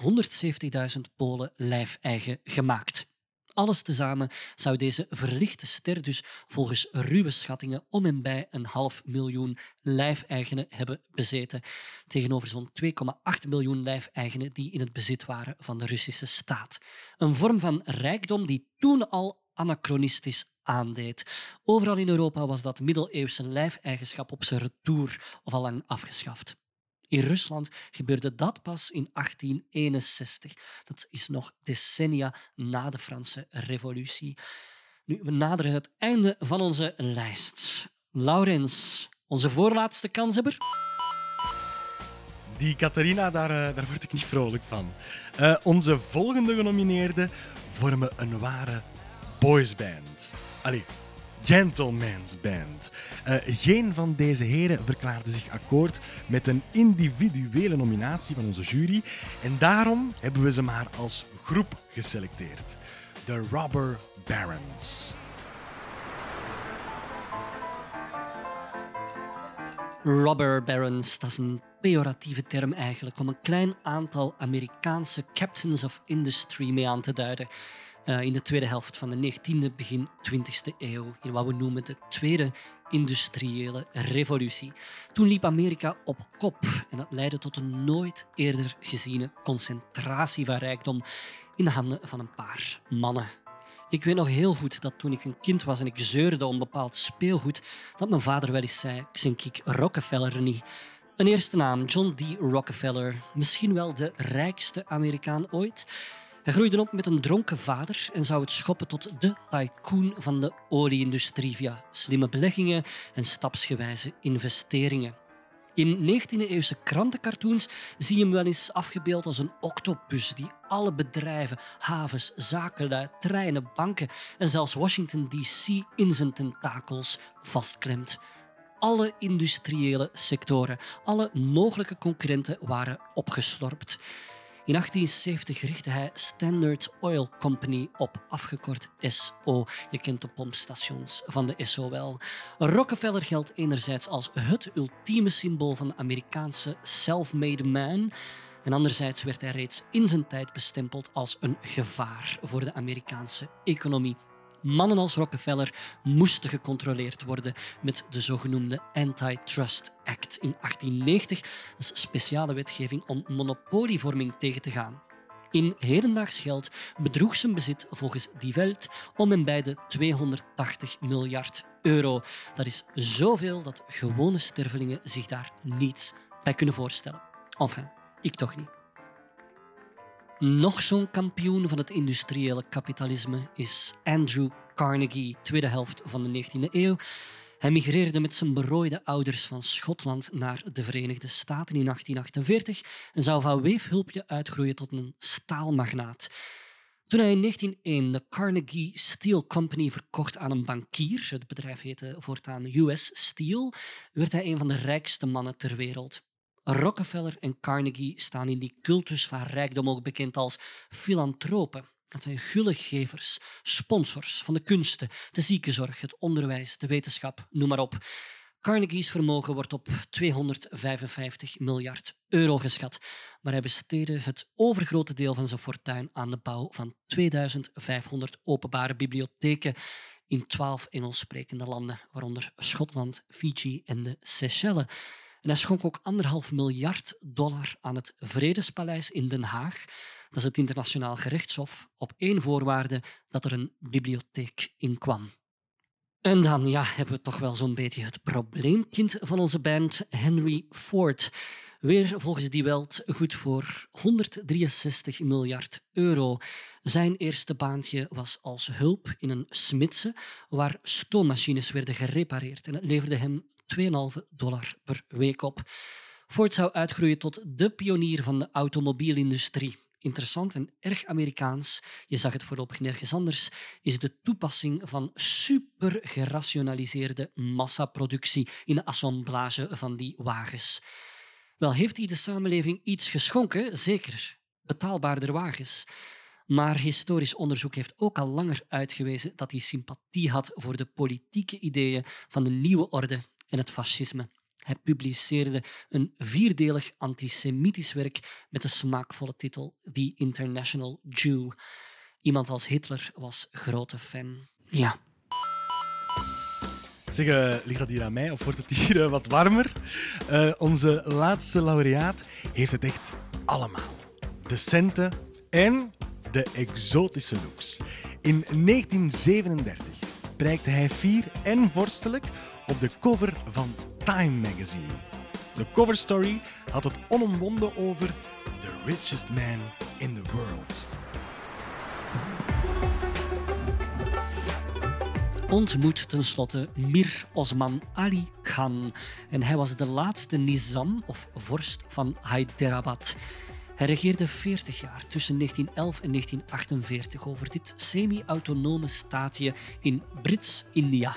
170.000 Polen lijfeigen gemaakt. Alles tezamen zou deze verlichte ster dus volgens ruwe schattingen om en bij een half miljoen lijfeigenen hebben bezeten, tegenover zo'n 2,8 miljoen lijfeigenen die in het bezit waren van de Russische staat. Een vorm van rijkdom die toen al anachronistisch aandeed. Overal in Europa was dat middeleeuwse lijfeigenschap op zijn retour of al lang afgeschaft. In Rusland gebeurde dat pas in 1861. Dat is nog decennia na de Franse Revolutie. Nu, we naderen het einde van onze lijst. Laurens, onze voorlaatste kanshebber? Die Catharina, daar, uh, daar word ik niet vrolijk van. Uh, onze volgende genomineerden vormen een ware boysband. Allee, Gentleman's Band. Uh, geen van deze heren verklaarde zich akkoord met een individuele nominatie van onze jury en daarom hebben we ze maar als groep geselecteerd. De Robber Barons. Robber Barons, dat is een pejoratieve term eigenlijk om een klein aantal Amerikaanse captains of industry mee aan te duiden. Eh, in de tweede helft van de 19e, begin 20e eeuw, in wat we noemen de tweede industriële revolutie. Toen liep Amerika op kop en dat leidde tot een nooit eerder geziene concentratie van rijkdom in de handen van een paar mannen. Ik weet nog heel goed dat toen ik een kind was en ik zeurde om bepaald speelgoed, dat mijn vader wel eens zei, ik Rockefeller niet. Een eerste naam, John D. Rockefeller, misschien wel de rijkste Amerikaan ooit. Hij groeide op met een dronken vader en zou het schoppen tot de tycoon van de olieindustrie via slimme beleggingen en stapsgewijze investeringen. In 19e-eeuwse krantencartoons zie je hem wel eens afgebeeld als een octopus die alle bedrijven, havens, zakenlui, treinen, banken en zelfs Washington DC in zijn tentakels vastklemt. Alle industriële sectoren, alle mogelijke concurrenten waren opgeslorpt. In 1870 richtte hij Standard Oil Company op, afgekort SO. Je kent de pompstations van de SO wel. Rockefeller geldt enerzijds als het ultieme symbool van de Amerikaanse self-made man. En anderzijds werd hij reeds in zijn tijd bestempeld als een gevaar voor de Amerikaanse economie. Mannen als Rockefeller moesten gecontroleerd worden met de zogenoemde Antitrust Act in 1890, een speciale wetgeving om monopolievorming tegen te gaan. In hedendaags geld bedroeg zijn bezit volgens Die Welt om en bij de 280 miljard euro. Dat is zoveel dat gewone stervelingen zich daar niets bij kunnen voorstellen. Enfin, ik toch niet. Nog zo'n kampioen van het industriële kapitalisme is Andrew Carnegie, tweede helft van de 19e eeuw. Hij migreerde met zijn berooide ouders van Schotland naar de Verenigde Staten in 1848 en zou van weefhulpje uitgroeien tot een staalmagnaat. Toen hij in 1901 de Carnegie Steel Company verkocht aan een bankier, het bedrijf heette voortaan US Steel, werd hij een van de rijkste mannen ter wereld. Rockefeller en Carnegie staan in die cultus van rijkdom ook bekend als filantropen. Dat zijn gullegevers, sponsors van de kunsten, de ziekenzorg, het onderwijs, de wetenschap, noem maar op. Carnegie's vermogen wordt op 255 miljard euro geschat, maar hij besteedde het overgrote deel van zijn fortuin aan de bouw van 2500 openbare bibliotheken in 12 Engels sprekende landen, waaronder Schotland, Fiji en de Seychelles. En hij schonk ook anderhalf miljard dollar aan het Vredespaleis in Den Haag. Dat is het internationaal gerechtshof, op één voorwaarde dat er een bibliotheek in kwam. En dan ja, hebben we toch wel zo'n beetje het probleemkind van onze band, Henry Ford. Weer volgens die Welt goed voor 163 miljard euro. Zijn eerste baantje was als hulp in een smidse waar stoommachines werden gerepareerd. En het leverde hem 2,5 dollar per week op. Ford zou uitgroeien tot de pionier van de automobielindustrie. Interessant en erg Amerikaans, je zag het voorlopig nergens anders, is de toepassing van super gerationaliseerde massaproductie in de assemblage van die wagens. Wel, heeft hij de samenleving iets geschonken? Zeker. Betaalbaarder wagens. Maar historisch onderzoek heeft ook al langer uitgewezen dat hij sympathie had voor de politieke ideeën van de nieuwe orde en het fascisme. Hij publiceerde een vierdelig antisemitisch werk met de smaakvolle titel The International Jew. Iemand als Hitler was grote fan. Ja. Zeg, uh, ligt dat hier aan mij of wordt het hier uh, wat warmer? Uh, onze laatste laureaat heeft het echt allemaal. De centen en de exotische looks. In 1937 prijkte hij fier en vorstelijk op de cover van Time magazine. De cover story had het onomwonden over The richest man in the world. Ontmoet tenslotte Mir Osman Ali Khan. En hij was de laatste nizam of vorst van Hyderabad. Hij regeerde 40 jaar tussen 1911 en 1948 over dit semi-autonome staatje in Brits-India.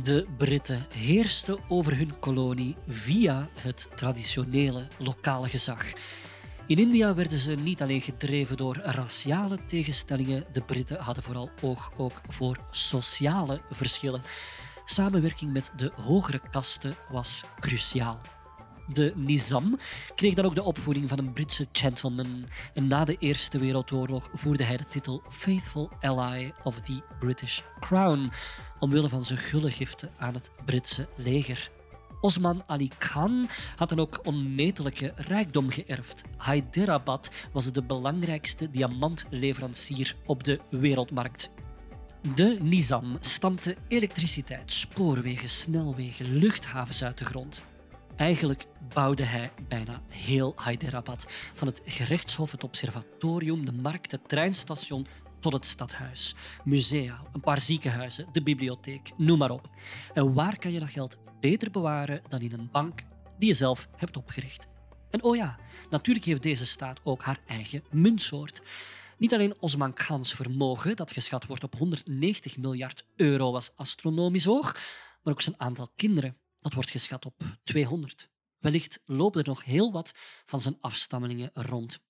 De Britten heersten over hun kolonie via het traditionele lokale gezag. In India werden ze niet alleen gedreven door raciale tegenstellingen, de Britten hadden vooral oog ook voor sociale verschillen. Samenwerking met de hogere kasten was cruciaal. De Nizam kreeg dan ook de opvoeding van een Britse gentleman en na de Eerste Wereldoorlog voerde hij de titel Faithful Ally of the British Crown, omwille van zijn gullegiften aan het Britse leger. Osman Ali Khan had dan ook onmetelijke rijkdom geërfd. Hyderabad was de belangrijkste diamantleverancier op de wereldmarkt. De Nizam stampte elektriciteit, spoorwegen, snelwegen, luchthavens uit de grond. Eigenlijk bouwde hij bijna heel Hyderabad, van het gerechtshof, het observatorium, de markt, het treinstation tot het stadhuis. Musea, een paar ziekenhuizen, de bibliotheek, noem maar op. En waar kan je dat geld beter bewaren dan in een bank die je zelf hebt opgericht? En oh ja, natuurlijk heeft deze staat ook haar eigen muntsoort. Niet alleen Osman Khans vermogen, dat geschat wordt op 190 miljard euro, was astronomisch hoog, maar ook zijn aantal kinderen, dat wordt geschat op 200. Wellicht lopen er nog heel wat van zijn afstammelingen rond.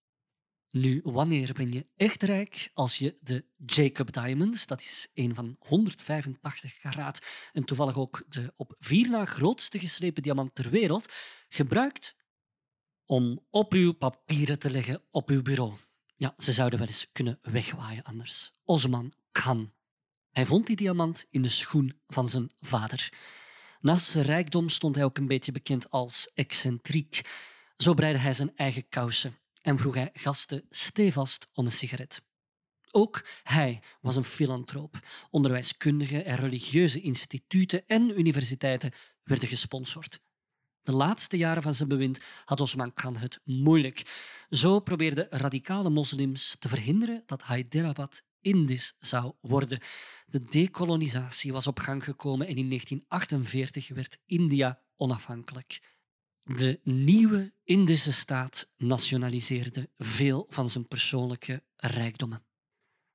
Nu, wanneer ben je echt rijk? Als je de Jacob Diamonds, dat is een van 185 karaat en toevallig ook de op vier na grootste geslepen diamant ter wereld, gebruikt om op uw papieren te leggen op uw bureau. Ja, ze zouden wel eens kunnen wegwaaien anders. Osman Khan. Hij vond die diamant in de schoen van zijn vader. Naast zijn rijkdom stond hij ook een beetje bekend als excentriek. Zo breidde hij zijn eigen kousen en vroeg hij gasten stevast om een sigaret. Ook hij was een filantroop. Onderwijskundige en religieuze instituten en universiteiten werden gesponsord. De laatste jaren van zijn bewind had Osman Khan het moeilijk. Zo probeerden radicale moslims te verhinderen dat Hyderabad Indisch zou worden. De dekolonisatie was op gang gekomen en in 1948 werd India onafhankelijk. De nieuwe Indische staat nationaliseerde veel van zijn persoonlijke rijkdommen.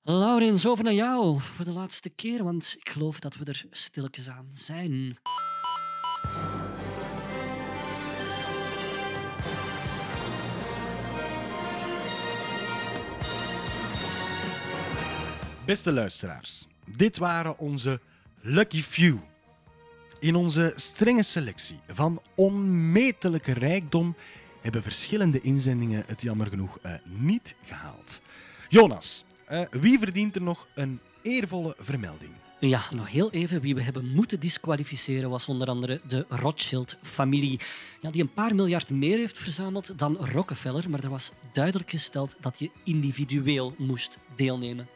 Laurens, over naar jou voor de laatste keer, want ik geloof dat we er stilletjes aan zijn. Beste luisteraars, dit waren onze Lucky Few. In onze strenge selectie van onmetelijke rijkdom hebben verschillende inzendingen het jammer genoeg uh, niet gehaald. Jonas, uh, wie verdient er nog een eervolle vermelding? Ja, nog heel even. Wie we hebben moeten disqualificeren was onder andere de Rothschild-familie. Ja, die een paar miljard meer heeft verzameld dan Rockefeller, maar er was duidelijk gesteld dat je individueel moest deelnemen.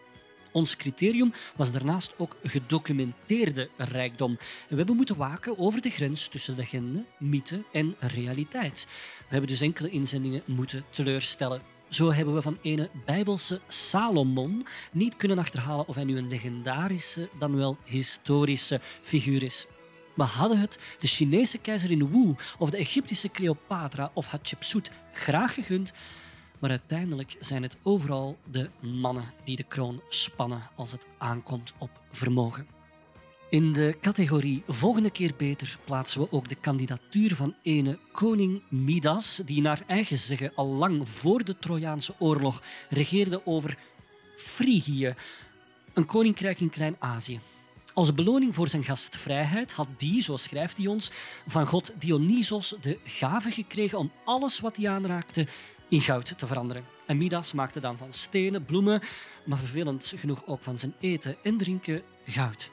Ons criterium was daarnaast ook gedocumenteerde rijkdom. we hebben moeten waken over de grens tussen legende, mythe en realiteit. We hebben dus enkele inzendingen moeten teleurstellen. Zo hebben we van ene bijbelse Salomon niet kunnen achterhalen of hij nu een legendarische dan wel historische figuur is. We hadden het de Chinese keizerin Wu of de Egyptische Cleopatra of Hatshepsut graag gegund, maar uiteindelijk zijn het overal de mannen die de kroon spannen als het aankomt op vermogen. In de categorie Volgende keer beter plaatsen we ook de kandidatuur van ene koning Midas, die naar eigen zeggen al lang voor de Trojaanse oorlog regeerde over Frigië, een koninkrijk in Klein-Azië. Als beloning voor zijn gastvrijheid had die, zo schrijft hij ons, van god Dionysos de gave gekregen om alles wat hij aanraakte in goud te veranderen. En Midas maakte dan van stenen, bloemen, maar vervelend genoeg ook van zijn eten en drinken goud.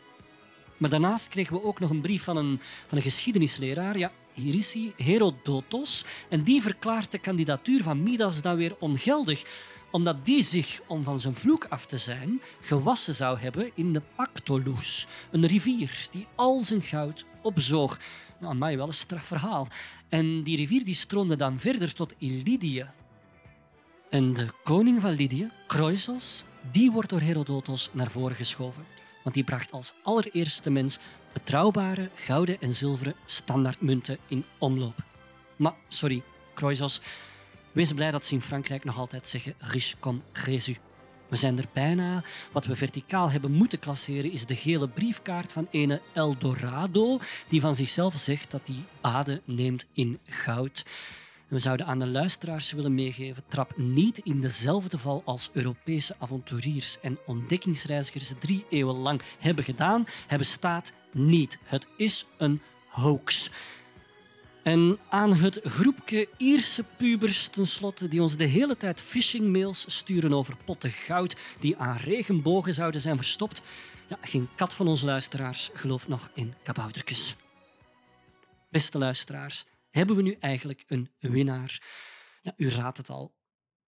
Maar daarnaast kregen we ook nog een brief van een, van een geschiedenisleraar. Ja, hier is hij, Herodotos. En die verklaart de kandidatuur van Midas dan weer ongeldig omdat die zich, om van zijn vloek af te zijn, gewassen zou hebben in de Pactolus, een rivier die al zijn goud opzoog. Nou, mij wel een straf verhaal. En die rivier die stroomde dan verder tot Lydië. En de koning van Lydië, Croesus, die wordt door Herodotos naar voren geschoven want die bracht als allereerste mens betrouwbare gouden en zilveren standaardmunten in omloop. Maar, sorry, Croesus, wees blij dat ze in Frankrijk nog altijd zeggen riche comme Jésus. We zijn er bijna. Wat we verticaal hebben moeten klasseren is de gele briefkaart van ene Eldorado, die van zichzelf zegt dat hij baden neemt in goud. We zouden aan de luisteraars willen meegeven: trap niet in dezelfde val als Europese avonturiers en ontdekkingsreizigers drie eeuwen lang hebben gedaan. Het bestaat niet. Het is een hoax. En aan het groepje Ierse pubers tenslotte, die ons de hele tijd phishingmails sturen over potten goud die aan regenbogen zouden zijn verstopt. Ja, geen kat van onze luisteraars gelooft nog in kaboutertjes. Beste luisteraars, hebben we nu eigenlijk een winnaar? Ja, u raadt het al.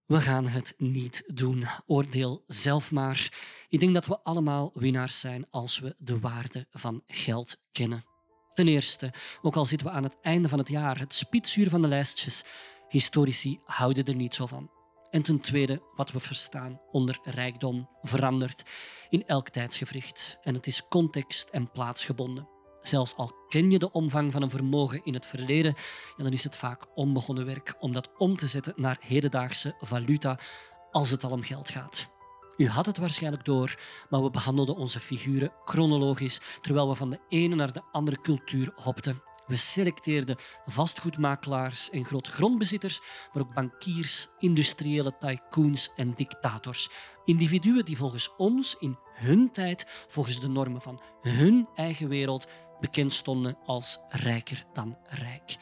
We gaan het niet doen. Oordeel zelf maar. Ik denk dat we allemaal winnaars zijn als we de waarde van geld kennen. Ten eerste, ook al zitten we aan het einde van het jaar, het spitsuur van de lijstjes, historici houden er niet zo van. En ten tweede, wat we verstaan onder rijkdom verandert in elk tijdsgevricht en het is context- en plaatsgebonden. Zelfs al ken je de omvang van een vermogen in het verleden, dan is het vaak onbegonnen werk om dat om te zetten naar hedendaagse valuta als het al om geld gaat. U had het waarschijnlijk door, maar we behandelden onze figuren chronologisch terwijl we van de ene naar de andere cultuur hopten. We selecteerden vastgoedmakelaars en grootgrondbezitters, maar ook bankiers, industriële tycoons en dictators. Individuen die volgens ons in hun tijd, volgens de normen van hun eigen wereld, bekend stonden als rijker dan rijk.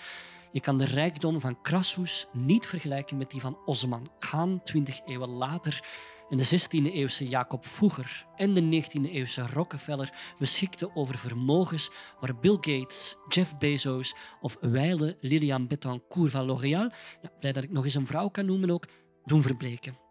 Je kan de rijkdom van Crassus niet vergelijken met die van Osman Khan, 20 eeuwen later. En de 16e-eeuwse Jacob Fugger en de 19e-eeuwse Rockefeller beschikten over vermogens waar Bill Gates, Jeff Bezos of wijle Lilian Bettencourt van L'Oréal, ja, blij dat ik nog eens een vrouw kan noemen ook, doen verbleken.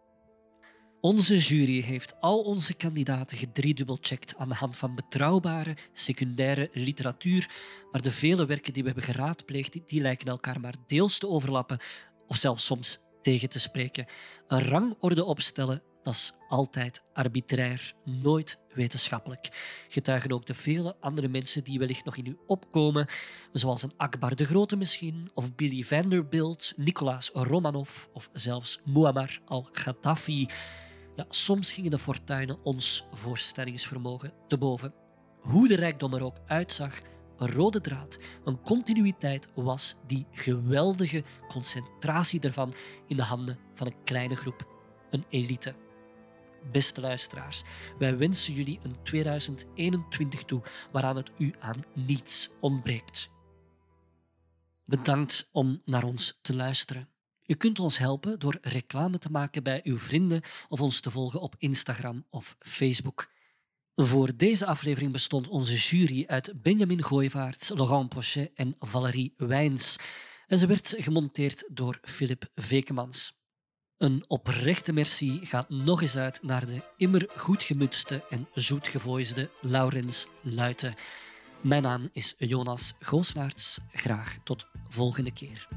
Onze jury heeft al onze kandidaten gedriedubbelcheckt aan de hand van betrouwbare, secundaire literatuur, maar de vele werken die we hebben geraadpleegd, die, lijken elkaar maar deels te overlappen of zelfs soms tegen te spreken. Een rangorde opstellen, dat is altijd arbitrair, nooit wetenschappelijk. Getuigen ook de vele andere mensen die wellicht nog in u opkomen, zoals een Akbar de Grote misschien, of Billy Vanderbilt, Nicolaas Romanov of zelfs Muammar al-Gaddafi. Ja, soms gingen de fortuinen ons voorstellingsvermogen te boven. Hoe de rijkdom er ook uitzag, een rode draad, een continuïteit was die geweldige concentratie ervan in de handen van een kleine groep, een elite. Beste luisteraars, wij wensen jullie een 2021 toe waaraan het u aan niets ontbreekt. Bedankt om naar ons te luisteren. Je kunt ons helpen door reclame te maken bij uw vrienden of ons te volgen op Instagram of Facebook. Voor deze aflevering bestond onze jury uit Benjamin Gooivaerts, Laurent Pochet en Valérie Wijns. En ze werd gemonteerd door Philip Vekemans. Een oprechte merci gaat nog eens uit naar de immer goed gemutste en zoetgevoisde Laurens Luiten. Mijn naam is Jonas Goosnaerts. Graag tot volgende keer.